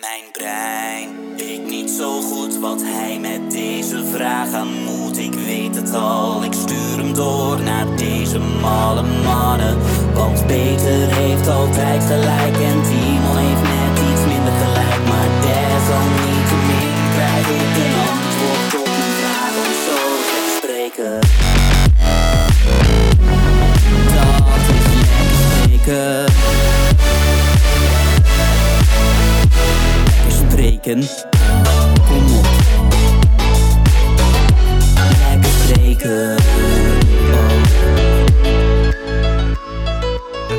Mijn brein weet niet zo goed wat hij met deze vraag aan moet. Ik weet het al, ik stuur hem door naar deze malle mannen. Want Peter heeft altijd gelijk en Timon heeft net iets minder gelijk. Maar desalniettemin krijg ik een antwoord op mijn vraag om zo te spreken. Dat is lekker spreken. Spreken. Kom op. Lekker spreken.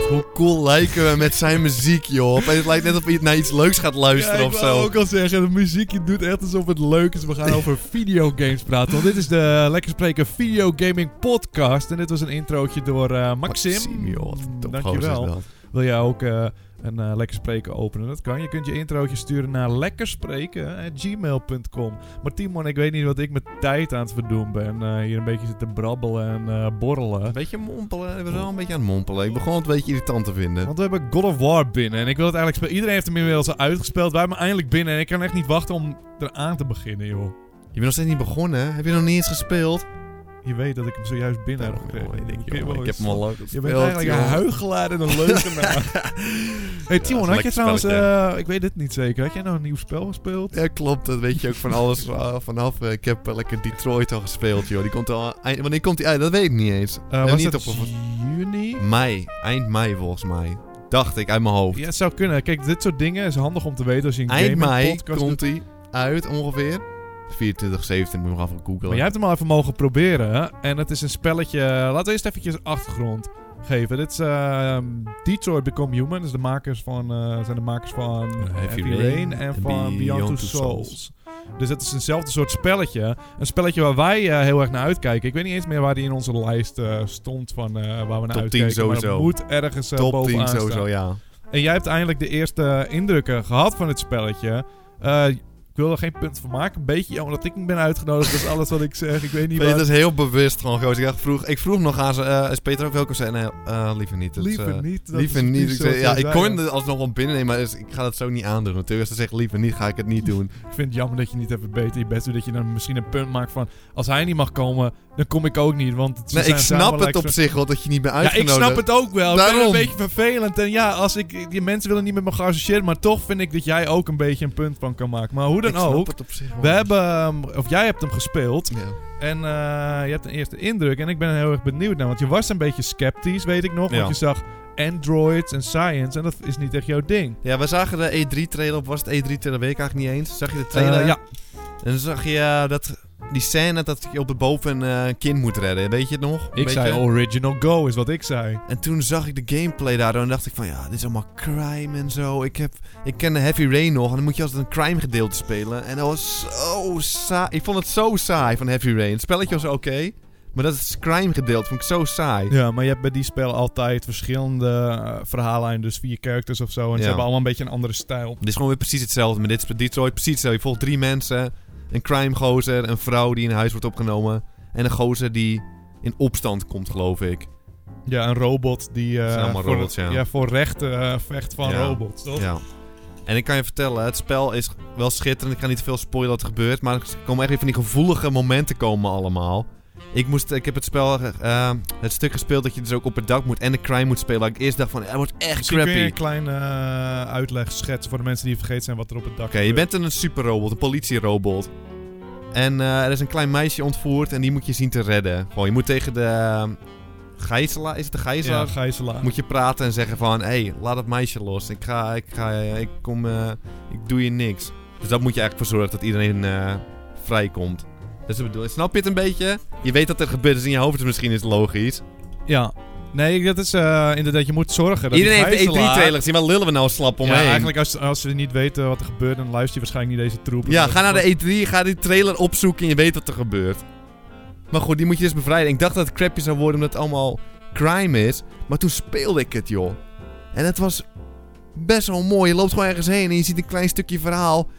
Hoe cool lijken we met zijn muziek, joh. Het lijkt net of hij naar iets leuks gaat luisteren Ja, of ik zo. wou ook al zeggen, de muziek doet echt alsof het leuk is. We gaan over videogames praten. Want dit is de Lekker Spreken Videogaming Podcast. En dit was een introotje door eh, Maxim. Maxime, joh. Dankjewel. Wil jij ook eh, een eh, Lekker Spreken openen? Dat kan. Je kunt je introotje sturen naar lekkerspreken.gmail.com. Maar Timon, ik weet niet wat ik met tijd aan het verdoen ben. Eh, hier een beetje zitten brabbelen en eh, borrelen. Een beetje mompelen. Ik was wel een beetje aan het mompelen. Ik begon het een beetje irritant te vinden. Want we hebben God of War binnen en ik wil het eigenlijk spelen. Iedereen heeft hem inmiddels al uitgespeeld. Wij hebben hem eindelijk binnen en ik kan echt niet wachten om eraan te beginnen, joh. Je bent nog steeds niet begonnen. Heb je nog niet eens gespeeld? Je weet dat ik hem zojuist binnen heb Oh, gekregen. joh, ik, joh, heb hem al lang Je bent eigenlijk een huigelaar en een leugenaar. hey Timon, had je dat trouwens, eh, ik weet het niet zeker, had jij nou een nieuw spel gespeeld? Ja, klopt. Dat weet je ook van alles eh, vanaf. Eh, Ik heb lekker Detroit al gespeeld, joh. Die komt al... Eind, wanneer komt die uit? Dat weet ik niet eens. Was niet het op juni? mei. Eind mei, volgens mij. Dacht ik, uit mijn hoofd. Ja, het zou kunnen. Kijk, dit soort dingen is handig om te weten als je een Eind gaming mei podcast komt hij uit, ongeveer. 24, 17, moet je nog even googlen. Maar jij hebt hem al even mogen proberen. En het is een spelletje. Laten we eerst eventjes achtergrond geven. Dit is ehm, Detroit Become Human. Dus de makers van, eh, zijn de makers van Heavy, Rain, en van Beyond, Two Souls. Dus het is eenzelfde soort spelletje. Een spelletje waar wij eh, heel erg naar uitkijken. Ik weet niet eens meer waar die in onze lijst eh, stond van eh, waar we naar Top 10 uitkijken. maar sowieso. het moet ergens eh, Top bovenaan 10 sowieso, staan. ja. En jij hebt eindelijk de eerste indrukken gehad van het spelletje. Ik wil er geen punt van maken. Een beetje jammer dat ik niet ben uitgenodigd. Dat is alles wat ik zeg. Ik weet niet Peter waar. is heel bewust gewoon, gozer. Ik, vroeg, ik vroeg nog aan ze, eh, is Peter ook welkom? Zei, nee, eh, liever niet. Dat, Liever eh, niet. dat Liever niet. Ik, zei, ja, ik kon het alsnog wel binnennemen, maar dus ik ga dat zo niet aandoen. Natuurlijk, als ze zeggen liever niet, ga ik het niet doen. Ik vind het jammer dat je niet even beter je best doet. Dat je dan misschien een punt maakt van... Als hij niet mag komen, dan kom ik ook niet. Want het, Nee, zijn ik snap het op zich wel dat je niet bent Ja, ik uitgenodigd. snap het ook wel. Ik vind het Daarom. een beetje vervelend. En ja, als ik, die mensen willen niet met me gaan associëren. Maar toch vind ik dat jij ook een beetje een punt van kan maken. Maar hoe dan ook. We hebben... Of jij hebt hem gespeeld. Ja. En eh, je hebt een eerste indruk. En ik ben heel erg benieuwd naar. Want je was een beetje sceptisch, weet ik nog. Want je zag androids en science. En dat is niet echt jouw ding. ja, we zagen de E3-trailer, of was het E3-trailer, weet ik eigenlijk niet eens. Zag je de trailer? Eh, ja, En dan zag je eh, dat, die scène dat je op de boven een eh, kind moet redden. Weet je het nog? ik Weet zei original go is wat ik zei. En toen zag ik de gameplay daardoor en dacht ik van ja, dit is allemaal crime en zo. Ik, heb, ik ken de Heavy Rain nog en dan moet je altijd een crime gedeelte spelen. En dat was zo saai. Ik vond het zo saai van Heavy Rain. Het spelletje was oké, maar dat is crime gedeelte vond ik zo saai. Ja, maar je hebt bij die spellen altijd verschillende eh, verhaallijnen. Dus vier characters of zo. En ze hebben allemaal een beetje een andere stijl. Dit is gewoon weer precies hetzelfde. Maar dit is Detroit precies hetzelfde. Je volgt drie mensen. Een crime gozer, een vrouw die in huis wordt opgenomen. En een gozer die in opstand komt, geloof ik. Ja, een robot die allemaal voor, robots, ja. voor rechten eh, vecht van Ja. robots. Toch? Ja. En ik kan je vertellen, het spel is wel schitterend. Ik ga niet te veel spoilen wat er gebeurt. Maar er komen echt weer van die gevoelige momenten komen allemaal. Ik, moest, ik heb het spel, eh, het stuk gespeeld dat je dus ook op het dak moet en de crime moet spelen. Dat ik eerst dacht van, het wordt echt Misschien kun je crappy. een kleine eh, uitleg schetsen voor de mensen die vergeten zijn wat er op het dak Oké, je bent een superrobot, een politierobot. En eh, er is een klein meisje ontvoerd en die moet je zien te redden. Gewoon, je moet tegen de uh, gijzelaar, is het de gijzelaar? Ja, gijzelaar. Moet je praten en zeggen van, hé, hey, laat het meisje los. Ik ga, ik ga, ik kom, eh, ik doe je niks. Dus dat moet je eigenlijk voor zorgen dat iedereen vrijkomt. Dat is de bedoeling. Snap je het een beetje? Je weet dat er gebeurt, dus in je hoofd is misschien is het logisch. Ja. Nee, dat is eh, inderdaad, je moet zorgen dat Iedereen heeft de gijzelaar- E3-trailer gezien, waar lullen we nou slap Ja, omheen? eigenlijk als, als ze niet weten wat er gebeurt, dan luister je waarschijnlijk niet deze troep. Ja, ga naar de E3, ga die trailer opzoeken en je weet wat er gebeurt. Maar goed, die moet je dus bevrijden. Ik dacht dat het crapje zou worden omdat het allemaal crime is. Maar toen speelde ik het, joh. En het was best wel mooi. Je loopt gewoon ergens heen en je ziet een klein stukje verhaal.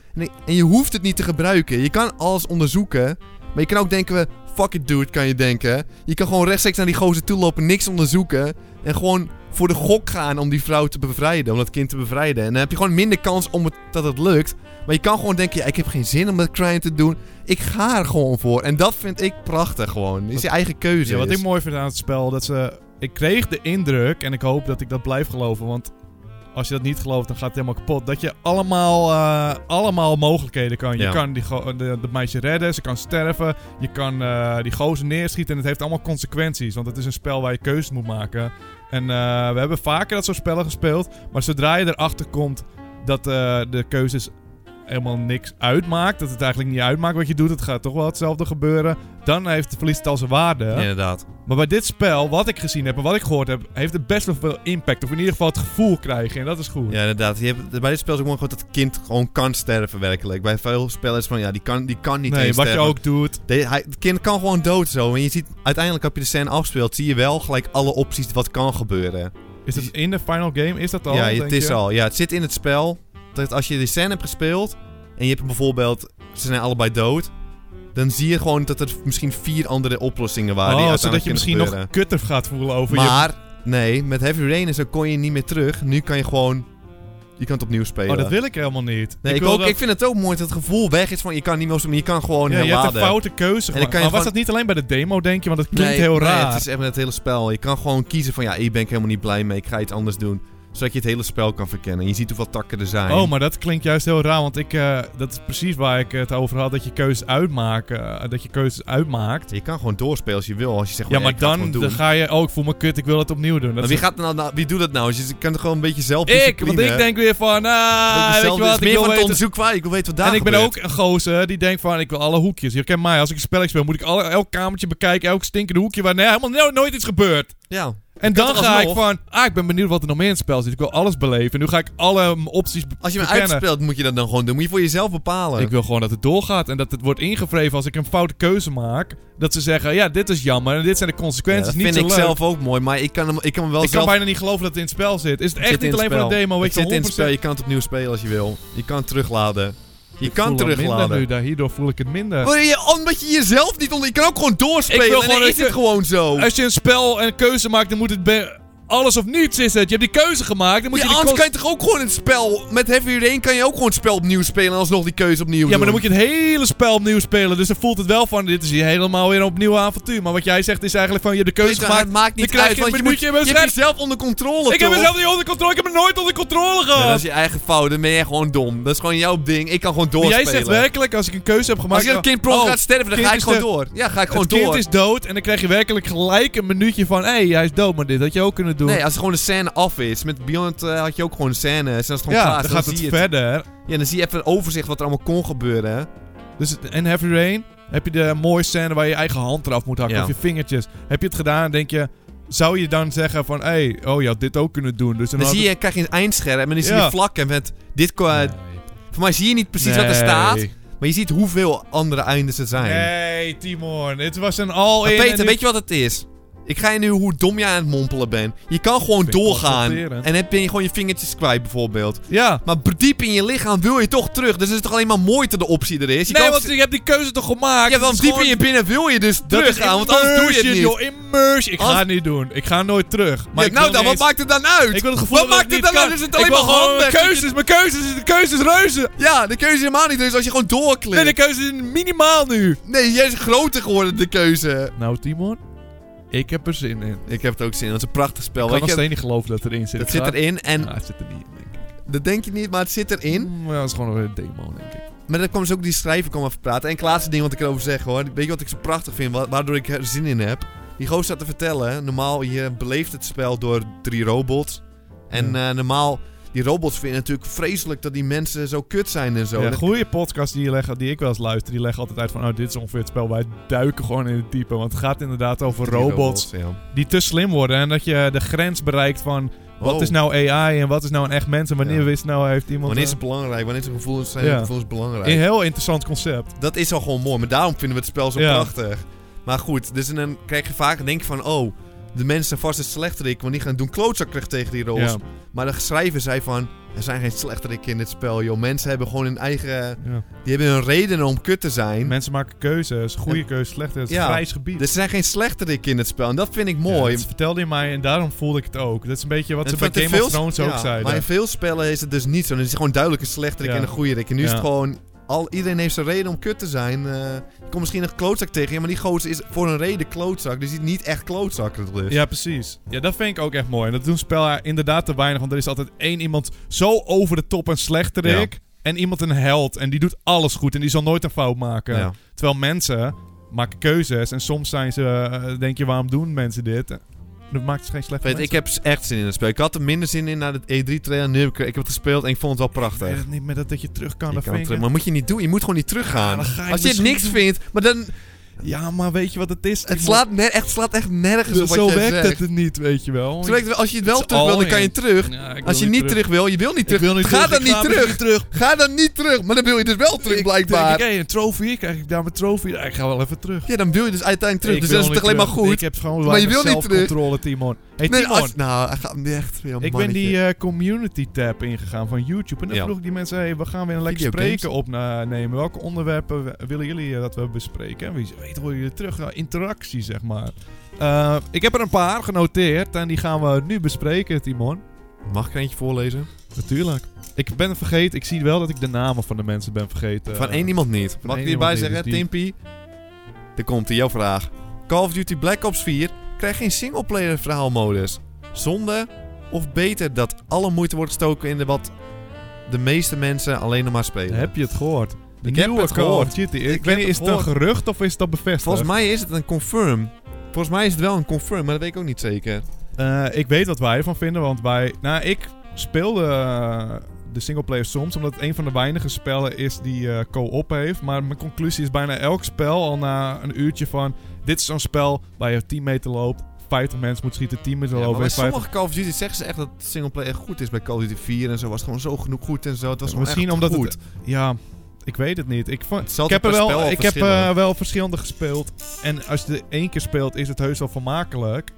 En je hoeft het niet te gebruiken. Je kan alles onderzoeken. Maar je kan ook denken, fuck it dude, kan je denken. Je kan gewoon rechtstreeks naar die gozer toe lopen, niks onderzoeken. En gewoon voor de gok gaan om die vrouw te bevrijden, om dat kind te bevrijden. En dan heb je gewoon minder kans om het, dat het lukt. Maar je kan gewoon denken, ja, ik heb geen zin om dat crime te doen. Ik ga er gewoon voor. En dat vind ik prachtig gewoon. Is je eigen keuze. Ja, wat is. ik mooi vind aan het spel, dat ze... Ik kreeg de indruk, en ik hoop dat ik dat blijf geloven, want als je dat niet gelooft, dan gaat het helemaal kapot. Dat je allemaal, eh, allemaal mogelijkheden kan. Je Ja. kan die de, meisje redden, ze kan sterven. Je kan eh, die gozer neerschieten en het heeft allemaal consequenties. Want het is een spel waar je keuzes moet maken. En eh, we hebben vaker dat soort spellen gespeeld. Maar zodra je erachter komt dat de keuzes helemaal niks uitmaakt. Dat het eigenlijk niet uitmaakt wat je doet. Het gaat toch wel hetzelfde gebeuren. Dan heeft het verliest het al zijn waarde. Inderdaad. Maar bij dit spel, wat ik gezien heb en wat ik gehoord heb, heeft het best wel veel impact. Of in ieder geval het gevoel krijgen. En dat is goed. Ja, inderdaad. Je hebt, bij dit spel is ook gewoon dat het kind gewoon kan sterven, werkelijk. Bij veel spellen is van, ja, die kan, die kan niet nee, wat je ook doet. De- hij, het kind kan gewoon dood zo. En je ziet, uiteindelijk heb je de scène afgespeeld, zie je wel gelijk alle opties wat kan gebeuren. Is het in de final game? Is dat al? ja, het is je? al. Ja, het zit in het spel. Dat als je die scène hebt gespeeld en je hebt bijvoorbeeld, ze zijn allebei dood, dan zie je gewoon dat er misschien vier andere oplossingen waren. Oh, zodat je misschien nog kutter gaat voelen over je... Maar, nee, met Heavy Rain en zo kon je niet meer terug. Nu kan je gewoon, je kan het opnieuw spelen. Oh, dat wil ik helemaal niet. Nee, ik, ook, dat- ik vind het ook mooi dat het gevoel weg is van je kan niet meer, maar je kan gewoon ja, je hebt herladen. een foute keuze dan gemaakt. kan je Maar was dat niet alleen bij de demo, denk je? Want het klinkt Nee, heel nee, raar. het is echt met het hele spel. Je kan gewoon kiezen van ja, hier ben ik helemaal niet blij mee. Ik ga iets anders doen. Zodat je het hele spel kan verkennen. Je ziet hoeveel takken er zijn. Oh, maar dat klinkt juist heel raar, want ik, eh, dat is precies waar ik het over had. Dat je keuzes uitmaken, eh, dat je keuzes uitmaakt. Je kan gewoon doorspelen als je wil. Als je zegt Ja, maar ik dan, dan ga je, oh, ik voel me kut, ik wil het opnieuw doen. Dat wie, gaat nou, nou- wie doet dat nou? Dus je kan het gewoon een beetje zelf ik, want ik denk weer van, ah, weet je wat, ik meer wil van het onderzoek waar. Ik wil weten wat daar En ik ben gebeurt. ook een gozer die denkt van, ik wil alle hoekjes. Je kent mij, als ik een spelletje speel, moet ik alle, elk kamertje bekijken, elk stinkende hoekje waar nee, helemaal no- nooit iets gebeurt. Ja. En dan ga ik van, ah, ik ben benieuwd wat er nog meer in het spel zit. Ik wil alles beleven. Nu ga ik alle opties Als je hem verkennen. uitspeelt, moet je dat dan gewoon doen. Moet je voor jezelf bepalen. Ik wil gewoon dat het doorgaat en dat het wordt ingevreven als ik een foute keuze maak. Dat ze zeggen, ja, dit is jammer en dit zijn de Ja, consequenties. dat niet vind ik leuk. zelf ook mooi. Maar ik kan hem, ik kan hem wel ik kan bijna niet geloven dat het in het spel zit. Is het Het echt niet alleen voor de spel. demo? Weet Het je zit in het spel. 100%? Je kan het opnieuw spelen als je wil. Je kan het terugladen. Je Ik kan terugladen. nu, daar, hierdoor voel ik het minder. Wil je, omdat je jezelf niet onder... Je kan ook gewoon doorspelen. Ik wil en gewoon dan is het gewoon zo. Als je een spel en een keuze maakt, dan moet het alles of niets is het. Je hebt die keuze gemaakt, dan moet Ja, je die anders kan je toch ook gewoon het spel... Met Heavy Rain kan je ook gewoon het spel opnieuw spelen... en alsnog die keuze opnieuw Ja, maar dan moet je het hele spel opnieuw spelen. Dus dan voelt het wel van, dit is hier helemaal weer een opnieuw avontuur. Maar wat jij zegt is eigenlijk van, je hebt de keuze Weet gemaakt. het maakt niet dan krijg uit, je een je, moet, je hebt jezelf onder controle, Ik heb mezelf niet onder controle, ik heb het nooit onder controle Ja, gehad. dat is je eigen fout, dan ben je gewoon dom. Dat is gewoon jouw ding. Ik kan gewoon Maar doorspelen. jij zegt werkelijk, als ik een keuze heb gemaakt... Als je een kind pro oh, gaat sterven, dan kind ga ik gewoon de- door. Ja, ga ik gewoon het kind door. is dood en dan krijg je werkelijk gelijk een minuutje van... Hé, hey, hij is dood, maar dit had je ook kunnen doen. Nee, als gewoon de scène af is. Met Beyond eh, had je ook gewoon een scène. Het gewoon ja, klaar dan is, gaat het verder. Ja, dan zie je even een overzicht wat er allemaal kon gebeuren. Dus en Heavy Rain, heb je de mooie scène waar je je eigen hand eraf moet hakken. Ja. Of je vingertjes. Heb je het gedaan en denk je... Zou je dan zeggen van... Hé, hey, oh je had dit ook kunnen doen. Dus dan, Dan zie het- je, krijg je een eindscherm en dan zie Ja. je vlakken met dit... qua- Nee. Voor mij zie je niet precies wat er staat. Maar je ziet hoeveel andere eindes er zijn. Nee, Timon. Het was een all-in. Peter, weet je wat het is? Ik ga je nu hoe dom jij aan het mompelen bent. Je kan gewoon doorgaan. En dan ben je gewoon je vingertjes kwijt, bijvoorbeeld. Ja. Maar diep in je lichaam wil je toch terug. Dus het is toch alleen maar mooi dat de optie er is. Je nee, kan want je hebt die keuze toch gemaakt? Ja, want diep gewoon- in je binnen wil je dus Dat is teruggaan, want anders doe je het niet. Joh, immersion. Ik Als- ga het niet doen. Ik ga nooit terug. Maar Ja, ik nou dan, wat maakt het dan uit? Ik wil het gevoel wat dat maakt het dan uit? Is het alleen maar handig? keuzes. Mijn keuzes, de keuzes reuze. Ja, de keuze is helemaal niet dus als je gewoon doorklikt. Nee, de keuze is minimaal nu. Nee, jij is groter geworden, de keuze. Nou, Timon. Ik heb er zin in. Ik heb het ook zin in, dat is een prachtig spel. Ik kan nog steeds niet geloven dat erin zit. dat zit erin en Ja, het zit er niet in, denk ik. dat denk je niet, maar het zit erin. Mm, ja, dat is gewoon een demo, denk ik. Maar dan kwam dus ook die schrijver kwam even praten. En het laatste ding wat ik erover zeg hoor. Weet je wat ik zo prachtig vind, wa- waardoor ik er zin in heb? Die gozer zat te vertellen, normaal je beleeft het spel door drie robots. En Ja. eh, normaal, die robots vinden natuurlijk vreselijk dat die mensen zo kut zijn en zo. Ja, goede podcasts die, je leggen, die ik wel eens luister, die leggen altijd uit van... Oh, dit is ongeveer het spel. Wij duiken gewoon in het diepe. Want het gaat inderdaad over robots ja. die te slim worden. En dat je de grens bereikt van... Wat Oh. is nou AI en wat is nou een echt mens? En wanneer Ja. wist nou heeft iemand... Wanneer is het belangrijk? Wanneer is het gevoelens, zijn Ja. gevoelens belangrijk? Een heel interessant concept. Dat is al gewoon mooi, maar daarom vinden we het spel zo Ja. prachtig. Maar goed, dus dan krijg je vaak, denk je van, oh, de mensen vast een slechterik, want die gaan doen klootzakkerig tegen die. Ja. Maar de schrijver zei van, er zijn geen slechterikken in dit spel, joh. Mensen hebben gewoon hun eigen, Ja. die hebben een reden om kut te zijn. Mensen maken keuzes, goede keuzes, slechte. Het is Ja. grijs gebied. er zijn geen slechterikken in het spel en dat vind ik mooi. dat vertelde je mij en daarom voelde ik het ook. Dat is een beetje wat En ze bij Game of Thrones ook zeiden. Maar in veel spellen is het dus niet zo. Dan is het gewoon duidelijk een slechterik en een goede rik. En nu is het gewoon... Al, iedereen heeft zijn reden om kut te zijn. Eh, je komt misschien een klootzak tegen je, maar die gozer is voor een reden klootzak. Dus die is niet echt klootzak. Dus. Ja, precies. Ja, dat vind ik ook echt mooi. En dat doen spellen inderdaad te weinig. Want er is altijd één iemand zo over de top en slechterik. En iemand een held. En die doet alles goed. En die zal nooit een fout maken. Ja. Terwijl mensen maken keuzes. En soms zijn ze... eh, denk je, waarom doen mensen dit? Dat maakt geen slechte Weet, ik heb echt zin in het spel. Ik had er minder zin in na de E3-trailer. Nu heb ik, ik heb het gespeeld en ik vond het wel Ik prachtig. weet het niet meer dat, dat je terug kan. Je kan ik terug, maar moet je niet doen. Je moet gewoon niet teruggaan. Ja, Als je het niks vindt, maar dan... Ja, maar weet je wat het is? Het slaat, ne- echt, slaat echt nergens op wat Zo werkt zegt. het niet, weet je wel. Werkt als je het wel It's terug wil, dan kan je terug. Ja, Als je niet terug wil, je wil niet terug. wil niet ga terug, dan niet ga terug. niet terug. Ga dan niet terug. Maar dan wil je dus wel terug, Ik blijkbaar. denk, een trofee, krijg ik daar mijn trofee? Ja, ik ga wel even terug. Ja, dan wil je dus uiteindelijk terug. Ik dus dan is het niet alleen maar goed. Ik heb gewoon Maar je wil niet terug. zelfcontrole, Timon. Hey, Nee, Timon, als- nou, hij gaat nu echt een ik ben die eh, community tab ingegaan van YouTube. En dan vroeg ik die mensen, hey, we gaan weer een lekker spreken opnemen. Welke onderwerpen willen jullie eh, dat we bespreken? En wie weet horen jullie terug. Interactie, zeg maar. Eh, ik heb er een paar genoteerd en die gaan we nu bespreken, Timon. Mag ik er eentje voorlezen? Natuurlijk. Ik ben vergeten. Ik zie wel dat ik de namen van de mensen ben vergeten. Van één iemand niet. Mag ik hierbij zeggen, dus die- Timpy? Er komt ie, jouw vraag. Call of Duty Black Ops 4 krijgt geen singleplayer verhaalmodus. Zonde of beter dat alle moeite wordt gestoken in de wat de meeste mensen alleen nog maar spelen? Heb je het gehoord? De Ik heb nieuwe het Call of gehoord. Duty. Ik, Ik weet heb niet, het is het een gerucht of is dat bevestigd? Volgens mij is het een confirm. Volgens mij is het wel een confirm, maar dat weet ik ook niet zeker. Eh, ik weet wat wij ervan vinden, want wij... Nou, ik speelde eh, de singleplayer soms, omdat het een van de weinige spellen is die eh, co-op heeft. Maar mijn conclusie is bijna elk spel al na een uurtje van... Dit is zo'n spel waar je 10 meter loopt, 50 mensen moet schieten, 10 meter Ja, lopen... bij en 50 sommige Call of Duty zeggen ze echt dat singleplayer goed is. Bij Call of Duty 4 en zo was het gewoon zo genoeg goed en zo. Het was gewoon Misschien echt omdat goed. het... Ja, ik weet het niet. Ik, vond, Het ik heb er wel, ik heb eh, wel verschillende gespeeld. En als je er één keer speelt, is het heus wel vermakelijk.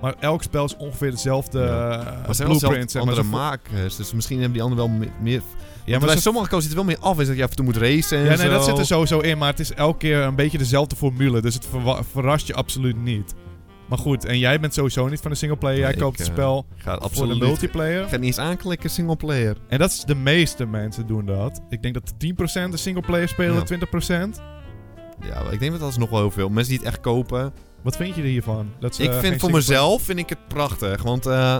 Maar elk spel is ongeveer dezelfde Ja. eh, Maar wel blueprint. andere makers. Dus misschien hebben die anderen wel me- meer... Ja, maar bij ze- sommige Call zit er wel meer af. Is dat je af en toe moet racen en ja, nee, zo. dat zit er sowieso in. Maar het is elke keer een beetje dezelfde formule. Dus het verrast je absoluut niet. Maar goed, en jij bent sowieso niet van de singleplayer. Jij koopt het eh, spel voor de multiplayer. Ik ga niet eens aanklikken singleplayer. En dat is de meeste mensen doen dat. Ik denk dat 10% de singleplayer spelen, Ja. 20%. Ja, ik denk dat dat is nog wel heel veel. Mensen die het echt kopen. Wat vind je er hiervan? Dat ze, ik vind voor mezelf vind ik het prachtig. Want eh,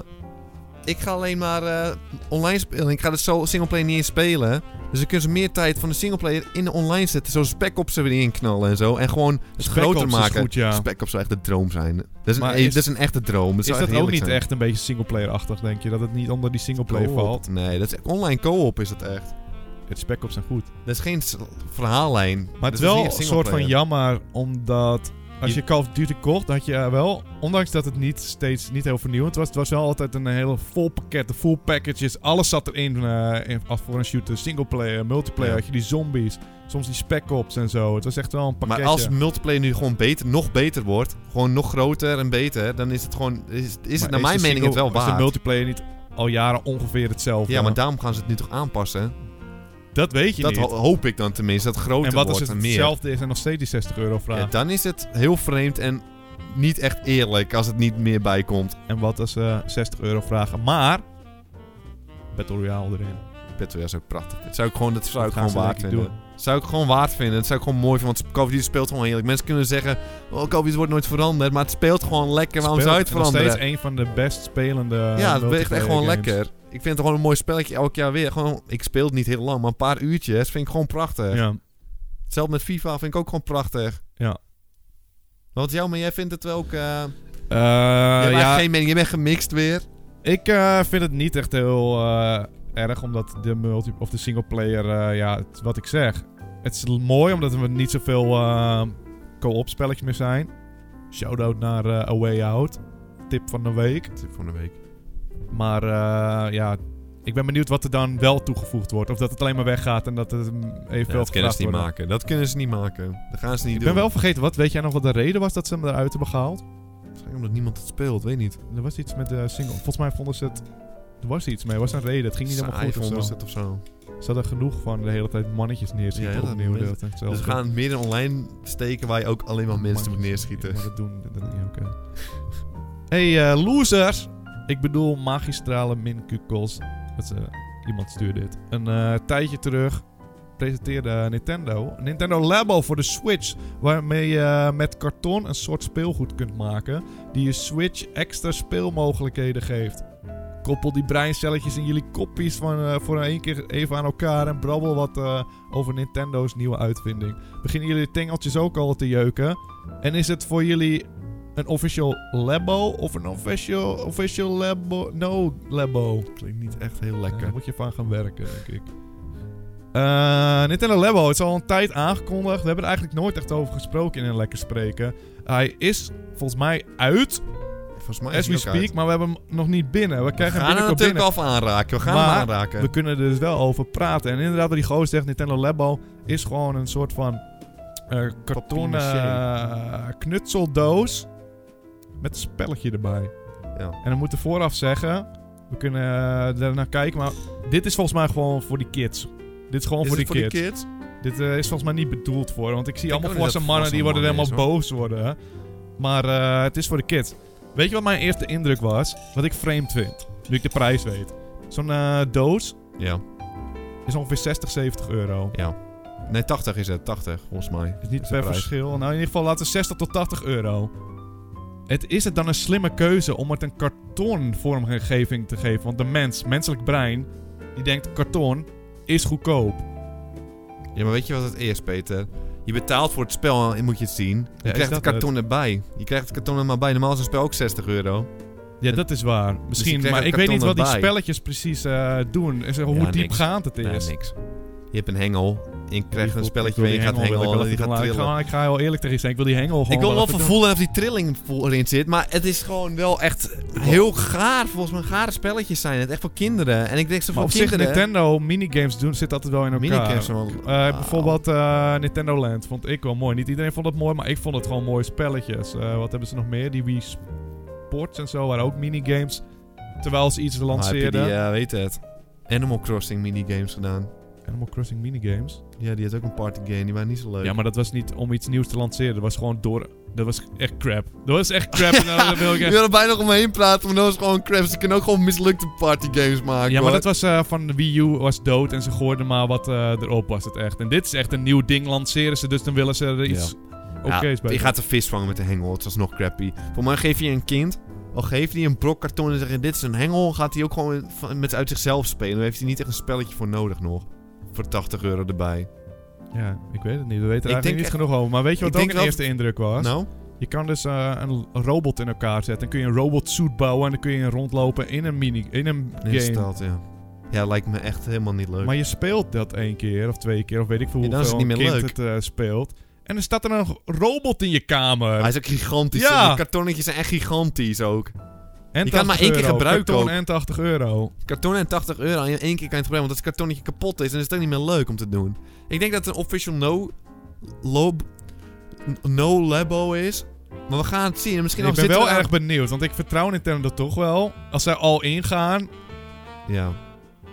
ik ga alleen maar eh, online spelen. Ik ga de zo singleplayer niet eens spelen. Dus dan kunnen ze meer tijd van de singleplayer in de online zetten. Zo Spec Ops er weer in knallen en zo. En gewoon het Spec groter Ops is maken. goed, ja. Spec Ops zou echt de droom zijn. Dat is, een, Maar is- dat is een echte droom. Is zou dat ook niet zijn. echt een beetje singleplayer-achtig, denk je? Dat het niet onder die singleplayer valt? Nee, dat is online co-op is het echt. Het spec op zijn goed. Dat is geen verhaallijn. Maar het is Dat wel een soort van jammer, omdat... Als Je- Call of Duty kocht, had je wel... Ondanks dat het niet steeds niet heel vernieuwend was... Het was wel altijd een hele vol pakket, de full packages. Alles zat erin eh, in- als voor een shooter. Singleplayer, multiplayer, Ja. had je die zombies. Soms die spec ops en zo. Het was echt wel een pakketje. Maar als multiplayer nu gewoon beter, nog beter wordt, gewoon nog groter en beter, dan is het gewoon, is, is het naar mijn mening het wel single- Is waard. de multiplayer niet al jaren ongeveer hetzelfde? ja, maar daarom gaan ze het nu toch aanpassen? Dat weet je Dat niet. ho- hoop ik dan tenminste, dat het groter en wat als wordt het meer. hetzelfde is en nog steeds die 60 euro vraag? Ja, dan is het heel vreemd en niet echt eerlijk als het niet meer bijkomt. En wat als ze 60 euro vragen, maar... Battle Royale erin. Battle Royale is ook prachtig. Dat zou ik gewoon, dat zou Dat ik gewoon waard vinden. Zou ik gewoon waard vinden. Dat zou ik gewoon mooi vinden, want Call of Duty speelt gewoon heerlijk. Mensen kunnen zeggen, oh, Call of Duty wordt nooit veranderd, maar het speelt gewoon lekker. Waarom zou je het Speelt- en nog veranderen? steeds een van de best spelende Ja, het weegt echt gewoon lekker. Ik vind het gewoon een mooi spelletje elk jaar weer. Gewoon, ik speel het niet heel lang, maar een paar uurtjes vind ik gewoon prachtig. Ja. Hetzelfde met FIFA vind ik ook gewoon prachtig. Ja. Wat jou, maar jij vindt het wel ook... eh Eh, hebt ja, geen mening, je bent gemixt weer. ik eh, vind het niet echt heel erg, omdat de multi of de singleplayer, ja, het- wat ik zeg. Het is mooi, omdat er niet zoveel co-op spelletjes meer zijn. Shoutout naar eh, A Way Out. Tip van de week. Tip van de week. Maar eh, ja, ik ben benieuwd wat er dan wel toegevoegd wordt. Of dat het alleen maar weggaat en dat het evenveel dat kunnen ze niet maken. Dat kunnen ze niet maken. Dat gaan ze niet Ik doen. ben wel vergeten, wat weet jij nog wat de reden was dat ze hem eruit hebben gehaald? Waarschijnlijk omdat niemand het speelt, weet niet. Er was iets met de single. Volgens mij vonden ze het... Er was iets mee, er was een reden. Het ging niet helemaal goed of zo. of zo. Ze hadden genoeg van de hele tijd mannetjes neerschieten Ja, ja, dat opnieuw. tijd Dus we gaan het meer online steken waar je ook alleen maar mensen moet neerschieten. Maar dat doen dat oké. Hey, eh, losers! Ik bedoel magistrale minkukels. Dat is, eh, iemand stuurde dit. Een eh, tijdje terug presenteerde Nintendo Nintendo Labo voor de Switch. Waarmee je met karton een soort speelgoed kunt maken. Die je Switch extra speelmogelijkheden geeft. Koppel die breincelletjes in jullie koppies van, eh, voor één keer even aan elkaar. En brabbel wat eh, over Nintendo's nieuwe uitvinding. Beginnen jullie de tengeltjes ook al te jeuken? En is het voor jullie een official Labo of een official, official Labo? No Labo. Klinkt niet echt heel Daar lekker. moet je van gaan werken, denk ik. Eh, Nintendo Labo, het is al een tijd aangekondigd. We hebben er eigenlijk nooit echt over gesproken in een lekker spreken. Hij is volgens mij uit, Volgens mij as is we hij ook speak, uit. maar we hebben hem nog niet binnen. We We krijgen hem gaan hem natuurlijk binnen. al aanraken. We gaan Maar hem aanraken. We kunnen er dus wel over praten. En inderdaad, wat die gozer zegt, Nintendo Labo is gewoon een soort van eh kartonnen eh, knutseldoos met een spelletje erbij. Ja. En we moeten vooraf zeggen, we kunnen er naar kijken, maar dit is volgens mij gewoon voor die kids. Dit is gewoon Is voor die voor kids. die kids? Dit eh, is volgens mij niet bedoeld voor, want ik zie Ik allemaal volwassen mannen die worden helemaal boos worden. Maar eh, het is voor de kids. Weet je wat mijn eerste indruk was? Wat ik vreemd vind, nu ik de prijs weet. Zo'n eh, doos Ja, is ongeveer 60, 70 euro. ja. Nee, 80 is het. 80, volgens mij. Is niet is per verschil. Nou, in ieder geval laten we 60 tot 80 euro. Het is het dan een slimme keuze om het een kartonvormgeving te geven? Want de mens, menselijk brein, die denkt karton is goedkoop. Ja, maar weet je wat het is, Peter? Je betaalt voor het spel en moet je het zien. Je is krijgt het karton erbij. Je krijgt het karton er maar bij. Normaal is een spel ook 60 euro. Ja, dat is waar. Misschien, krijgt maar ik weet niet wat die spelletjes precies eh, doen. En zeg, hoe Ja, diepgaand het is. Nee, niks. Je hebt een hengel. En je krijgt een Ik spelletje wil waar je gaat wil ik hengelen. wel Die gaat trillen. Ik ga, ik ga heel eerlijk tegen je zijn. Ik wil die hengel gewoon Ik wil wel even voelen of die trilling erin zit. Maar het is gewoon wel echt heel gaar. Volgens mij gare spelletjes zijn het. Echt voor kinderen. En ik denk Maar voor op zich, kinderen... Nintendo minigames doen zit altijd wel in elkaar. Minigames wel. Eh. Bijvoorbeeld eh, Nintendo Land vond ik wel mooi. Niet iedereen vond het mooi, maar ik vond het gewoon mooie spelletjes. Eh, wat hebben ze nog meer? Die Wii Sports en zo waren ook minigames. Terwijl ze iets lanceerden. eh, weet het, Animal Crossing minigames gedaan? Animal Crossing minigames. Ja, die had ook een party game. Die waren niet zo leuk. Ja, maar dat was niet om iets nieuws te lanceren. Dat was gewoon door... Dat was echt crap. Dat was echt crap. en daar wil ik echt- er bijna nog omheen praten, maar dat was gewoon crap. Ze kunnen ook gewoon mislukte party games maken. Ja, maar hoor. dat was eh, van de Wii U was dood en ze gooiden maar wat eh, erop was het echt. En dit is echt een nieuw ding lanceren ze, dus dan willen ze er iets Ja, oké's bij je gaat een vis vangen met een hengel. Het was nog crappy. Voor mij geef je een kind, al geeft hij een brok karton en zeg je dit is een hengel, gaat hij ook gewoon met uit zichzelf spelen. Dan heeft hij niet echt een spelletje voor nodig nog. Voor 80 euro erbij. Ja, ik weet het niet. We weten er Ik eigenlijk denk niet echt- genoeg over. Maar weet je ik wat ook een eerste indruk was? Nou? Je kan dus eh, een robot in elkaar zetten. Dan kun je een robot suit bouwen en dan kun je rondlopen in een mini in een game. stad, ja. Ja, lijkt me echt helemaal niet leuk. Maar je speelt dat één keer of twee keer of weet ik veel Ja, dan hoeveel is het niet meer leuk. het eh, speelt. En er staat er een robot in je kamer. Hij is ook gigantisch. Ja. De kartonnetjes zijn echt gigantisch ook. En je kan het maar 80 één keer gebruiken Karton ook. en 80 euro. Karton en 80 euro in één keer kan je het gebruiken. Want als het kartonnetje kapot is, dan is het ook niet meer leuk om te doen. Ik denk dat het een official no... Lob, no labo is. Maar we gaan het zien. En misschien ik ben wel we erg benieuwd, want ik vertrouw Nintendo toch wel. Als zij al ingaan. aan- Ja,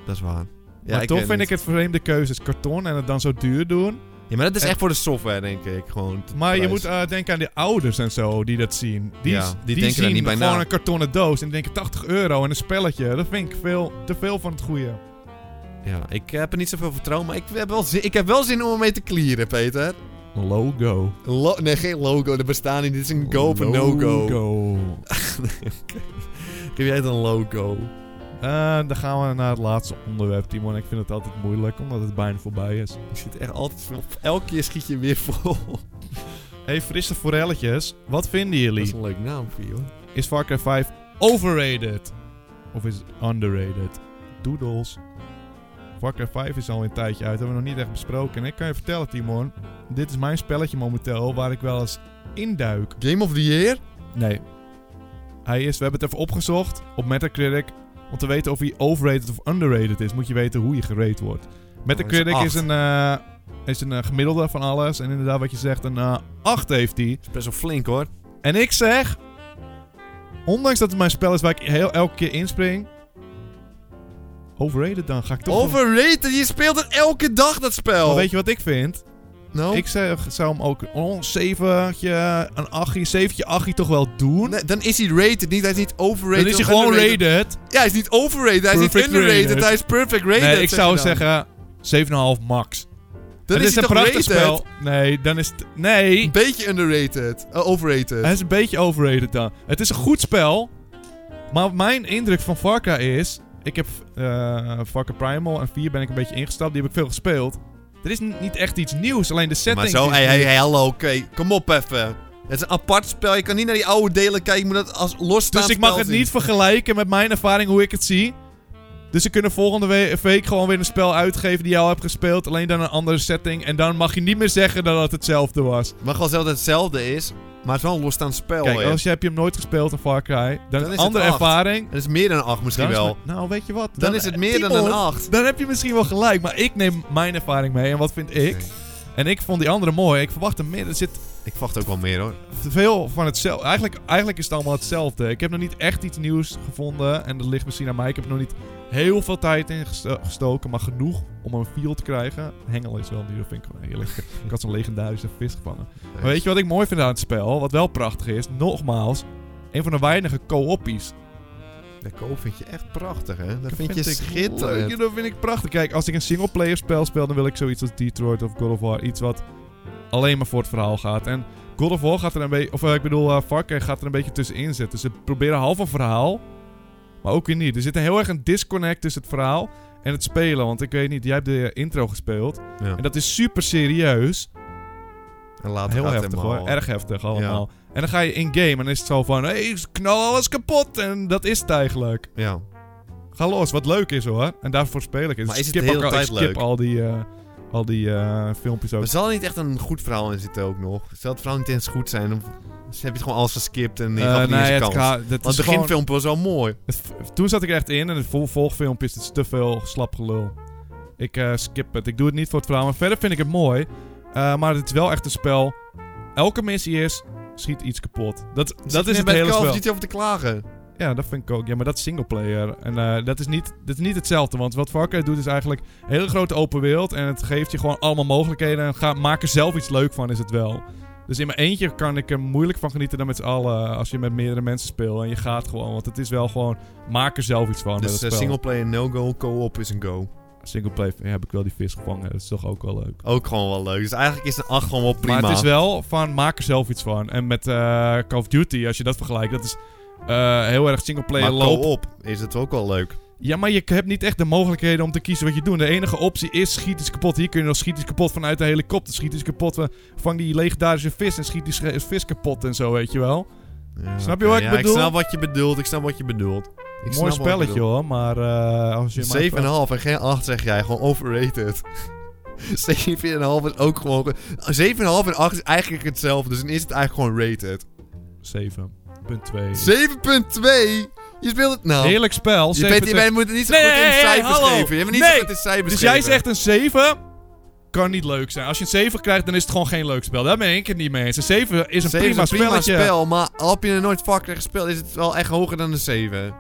dat is waar. Ja, maar toch weet vind niet. ik het vreemde keuzes karton en het dan zo duur doen. Ja, maar dat is En- echt voor de software, denk ik. Gewoon Maar je moet eh, denken aan de ouders en zo die dat zien. Die, Ja, die denken zien niet bij gewoon na. een kartonnen doos en die denken 80 euro en een spelletje. Dat vind ik veel, te veel van het goede. Ja, ik heb er niet zoveel vertrouwen, maar ik heb wel zin, ik heb wel zin om mee te clearen, Peter. Logo. Lo- nee, geen logo. Er bestaan niet. Dit is een go of een no-go. Logo. Geef jij het een logo? Eh, dan gaan we naar het laatste onderwerp, Timon. Ik vind het altijd moeilijk, omdat het bijna voorbij is. Ik zit echt altijd... Elke keer schiet je weer vol. Hey, frisse forelletjes. Wat vinden Dat jullie? is een leuk naam voor je, hoor. Is Far Cry 5 overrated? Of is het underrated? Doodles. Far Cry 5 is al een tijdje uit. Hebben we nog niet echt besproken. En ik kan je vertellen, Timon. Dit is mijn spelletje momenteel waar ik wel eens induik. Game of the Year? Nee. Hij is, we hebben het even opgezocht op Metacritic. Om te weten of hij overrated of underrated is, moet je weten hoe je gerate wordt. Metacritic Oh, dat is, is een, eh, is een eh, gemiddelde van alles. En inderdaad, wat je zegt, een eh 8 heeft hij. is best wel flink, hoor. En ik zeg ondanks dat het mijn spel is waar ik heel, elke keer inspring... Overrated dan, ga ik toch... Overrated, je speelt het elke dag, dat spel. Maar weet je wat ik vind? Nou? Ik zou, zou hem ook een zeventje, een achtje, zeventje, achtje toch wel doen. Nee, dan is hij rated niet, hij is niet overrated. dan is hij gewoon underrated. rated. Ja, hij is niet overrated, hij is niet underrated, rated. hij is perfect rated. Nee, ik zeg zou zeggen 7,5 max. Dan het is, is een prachtig rated? spel. Nee, dan is het... Nee. Een beetje underrated. Uh, overrated. Hij is een beetje overrated dan. Het is een goed spel. Maar mijn indruk van Cry is... Ik heb eh Far Cry Primal en 4 ben ik een beetje ingestapt. Die heb ik veel gespeeld. Er is niet echt iets nieuws. Alleen de setting maar zo, nieuw. hey, hallo, oké. Kom op even. Het is een apart spel, je kan niet naar die oude delen kijken, je moet het als losstaand Dus ik mag het zien. niet vergelijken met mijn ervaring hoe ik het zie. Dus ze kunnen volgende we- week gewoon weer een spel uitgeven die je al hebt gespeeld. Alleen dan een andere setting. En dan mag je niet meer zeggen dat het hetzelfde was. Het mag wel zelf dat het hetzelfde is, maar het is wel een losstaand spel. Kijk, als je, heb je hem nooit gespeeld in Far Cry. Dan, een is het andere acht. ervaring. Het is meer dan 8 misschien Dan is wel. het- nou, weet je wat? Dan is het meer dan een 8. Dan heb je misschien wel gelijk. Maar ik neem mijn ervaring mee. En wat vind ik? En ik vond die andere mooi. Ik verwacht er meer. Er zit Ik verwacht ook wel meer hoor. veel van hetzelfde. Eigenlijk, eigenlijk is het allemaal hetzelfde. Ik heb nog niet echt iets nieuws gevonden. En dat ligt misschien aan mij. Ik heb er nog niet heel veel tijd in gesto- gestoken. Maar genoeg om een feel te krijgen. Hengel is wel nieuw. Dat vind ik gewoon heerlijk. ik had zo'n legendarische vis gevangen. Maar weet je wat ik mooi vind aan het spel? Wat wel prachtig is. Nogmaals. Een van de weinige co-oppies. De koop vind je echt prachtig hè. Dat Dat vind je leuk. schitterend. Dat vind ik prachtig. Kijk, als ik een singleplayer spel speel, dan wil ik zoiets als Detroit of God of War. Iets wat alleen maar voor het verhaal gaat. En God of War gaat er een beetje... Of eh, ik bedoel, Far Cry gaat er een beetje tussenin zitten. Ze proberen half een verhaal, maar ook weer niet. Er zit een heel erg een disconnect tussen het verhaal en het spelen. Want ik weet niet, jij hebt de intro gespeeld. Ja. En dat is super serieus. En later Heel heftig helemaal- hoor. Erg heftig allemaal. En dan ga je in-game en dan is het zo van... Hé, hey, knal alles kapot. En dat is het eigenlijk. Ja. Ga los, wat leuk is hoor. En daarvoor speel ik het. Maar is het de hele ook al, ik tijd skip leuk? al die, eh, al die eh, filmpjes ook. Er zal niet echt een goed verhaal in zitten ook nog. Stel het verhaal niet eens goed zijn, dan heb je het gewoon alles geskipt en je Eh, niet eens nee, het kans. Want het gewoon, beginfilmpje was wel mooi. het- toen zat ik echt in en het vol, volgfilmpje is het te veel slap gelul. Ik eh, skip het. Ik doe het niet voor het verhaal. Maar verder vind ik het mooi. Maar het is wel echt een spel. Elke missie is... Schiet iets kapot. Dat, Zit dat is het hele spel. Duty over te klagen. Ja, dat vind ik ook. Ja, maar dat is singleplayer. En eh, dat, is niet, dat is niet hetzelfde. Want wat Far Cry doet is eigenlijk een hele grote open wereld. En het geeft je gewoon allemaal mogelijkheden. En ga, maak er zelf iets leuk van, is het wel. Dus in mijn eentje kan ik er moeilijk van genieten dan met z'n allen. Als je met meerdere mensen speelt. En je gaat gewoon. Want het is wel gewoon. Maak er zelf iets van. Dus eh, spel. singleplayer no-go, co-op is een go. Singleplayer ja, heb ik wel die vis gevangen. Dat is toch ook wel leuk. Ook gewoon wel leuk. Dus eigenlijk is een 8 gewoon wel prima. Maar het is wel van. Maak er zelf iets van. En met eh, Call of Duty, als je dat vergelijkt. Dat is eh, heel erg singleplayer maar loop. co-op is het ook wel leuk. Ja, maar je hebt niet echt de mogelijkheden om te kiezen wat je doet. De enige optie is schiet iets kapot. Hier kun je nog schiet iets kapot vanuit de helikopter. Schiet iets kapot. van- Vang die legendarische vis en schiet die sch- vis kapot en zo, weet je wel. Ja, Snap je wat ik ja, bedoel? Ik snap wat je bedoelt. Ik snap wat je bedoelt. Ik Mooi spelletje hoor, maar eh, als je... maar- 7,5 en geen 8 zeg jij. Gewoon overrated. 7,5 is ook gewoon... 7,5 en 8 is eigenlijk hetzelfde. Dus dan is het eigenlijk gewoon rated. 7.2. 7,2? Je speelt het nou. Heerlijk spel. je 7.2. bent, wij moeten niet zo Nee, goed in cijfers hallo. geven. Je hebt niet Nee. zo goed in cijfers Dus jij zegt een 7 kan niet leuk zijn. Als je een 7 krijgt, dan is het gewoon geen leuk spel. Daar ben ik het niet mee eens. Een 7 is een 7 prima is een prima spelletje. spel, maar heb je er nooit Cry gespeeld, is het wel echt hoger dan een 7.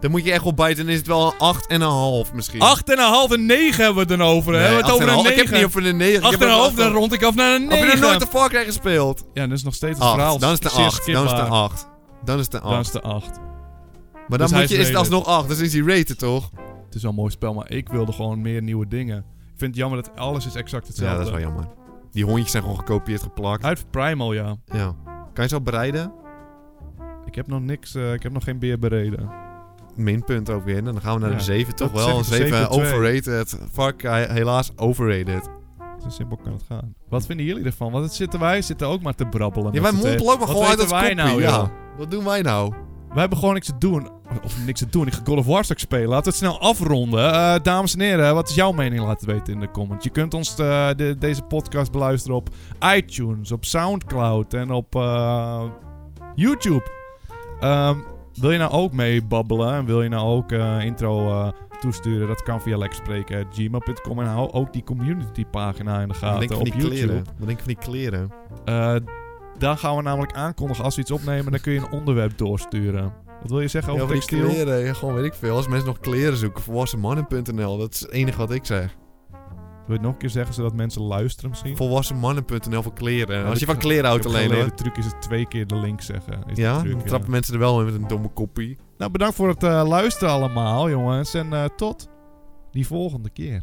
Dan moet je echt op bijten en is het wel een 8,5 misschien. 8,5 en 9 hebben we het dan over. hè? Nee, hebben we het over een 8,5. 9. Ik heb het niet over de 9. 8,5, dan rond ik af naar een 9. Heb je nog nooit een Far gespeeld? Ja, dat is nog steeds het verhaal. 8. Dan is het een zeer 8. Dan is het een skipbaar. 8. Dan is het een Dan is 8. het een 8. Maar Dus dan hij moet je, is het alsnog 8. Dus is hij rated toch? Het is wel een mooi spel, maar ik wilde gewoon meer nieuwe dingen. Ik vind het jammer dat alles is exact Ja, hetzelfde. dat is wel jammer. Die hondjes zijn gewoon gekopieerd geplakt. Uit Primal, ja. Ja. Kan je zo bereiden? Ik heb nog niks, eh, ik heb nog geen beer bereden. Minpunt ook weer. Dan gaan we naar Ja, de 7 toch wel. Een zeg ik, 7 7,2. overrated. Cry helaas overrated. Zo simpel kan het gaan. Wat vinden jullie ervan? Want het zitten wij zitten ook maar te brabbelen. Ja, wij mompelen ook maar gewoon uit weten wij nou, ja. Wat doen wij nou? Wij hebben gewoon niks te doen. Of niks te doen. Ik ga God of War straks spelen. Laten we het snel afronden. Eh, dames en heren, wat is jouw mening? Laat het weten in de comments. Je kunt ons eh, de, deze podcast beluisteren op iTunes, op Soundcloud en op eh, YouTube. Ehm, wil je nou ook meebabbelen en wil je nou ook eh, intro eh, toesturen? Dat kan via lekkerspreken.gmail.com en hou ook die community pagina in de gaten denk op die YouTube. kleren? Wat denk je van die kleren? Eh, Dan gaan we namelijk aankondigen als we iets opnemen. Dan kun je een onderwerp doorsturen. Wat wil je zeggen over Ja, die textiel? kleren, ja, gewoon weet ik veel. Als mensen nog kleren zoeken, volwassenmannen.nl. Dat is het enige wat ik zeg. Wil je het nog een keer zeggen zodat mensen luisteren misschien? Volwassenmannen.nl voor kleren. Ja, Als je van kleren houdt alleen hoor. De truc is het twee keer de link zeggen. Is Ja, truc, dan trappen mensen er wel in met een domme koppie. Nou, bedankt voor het eh, luisteren allemaal, jongens. En eh, tot die volgende keer.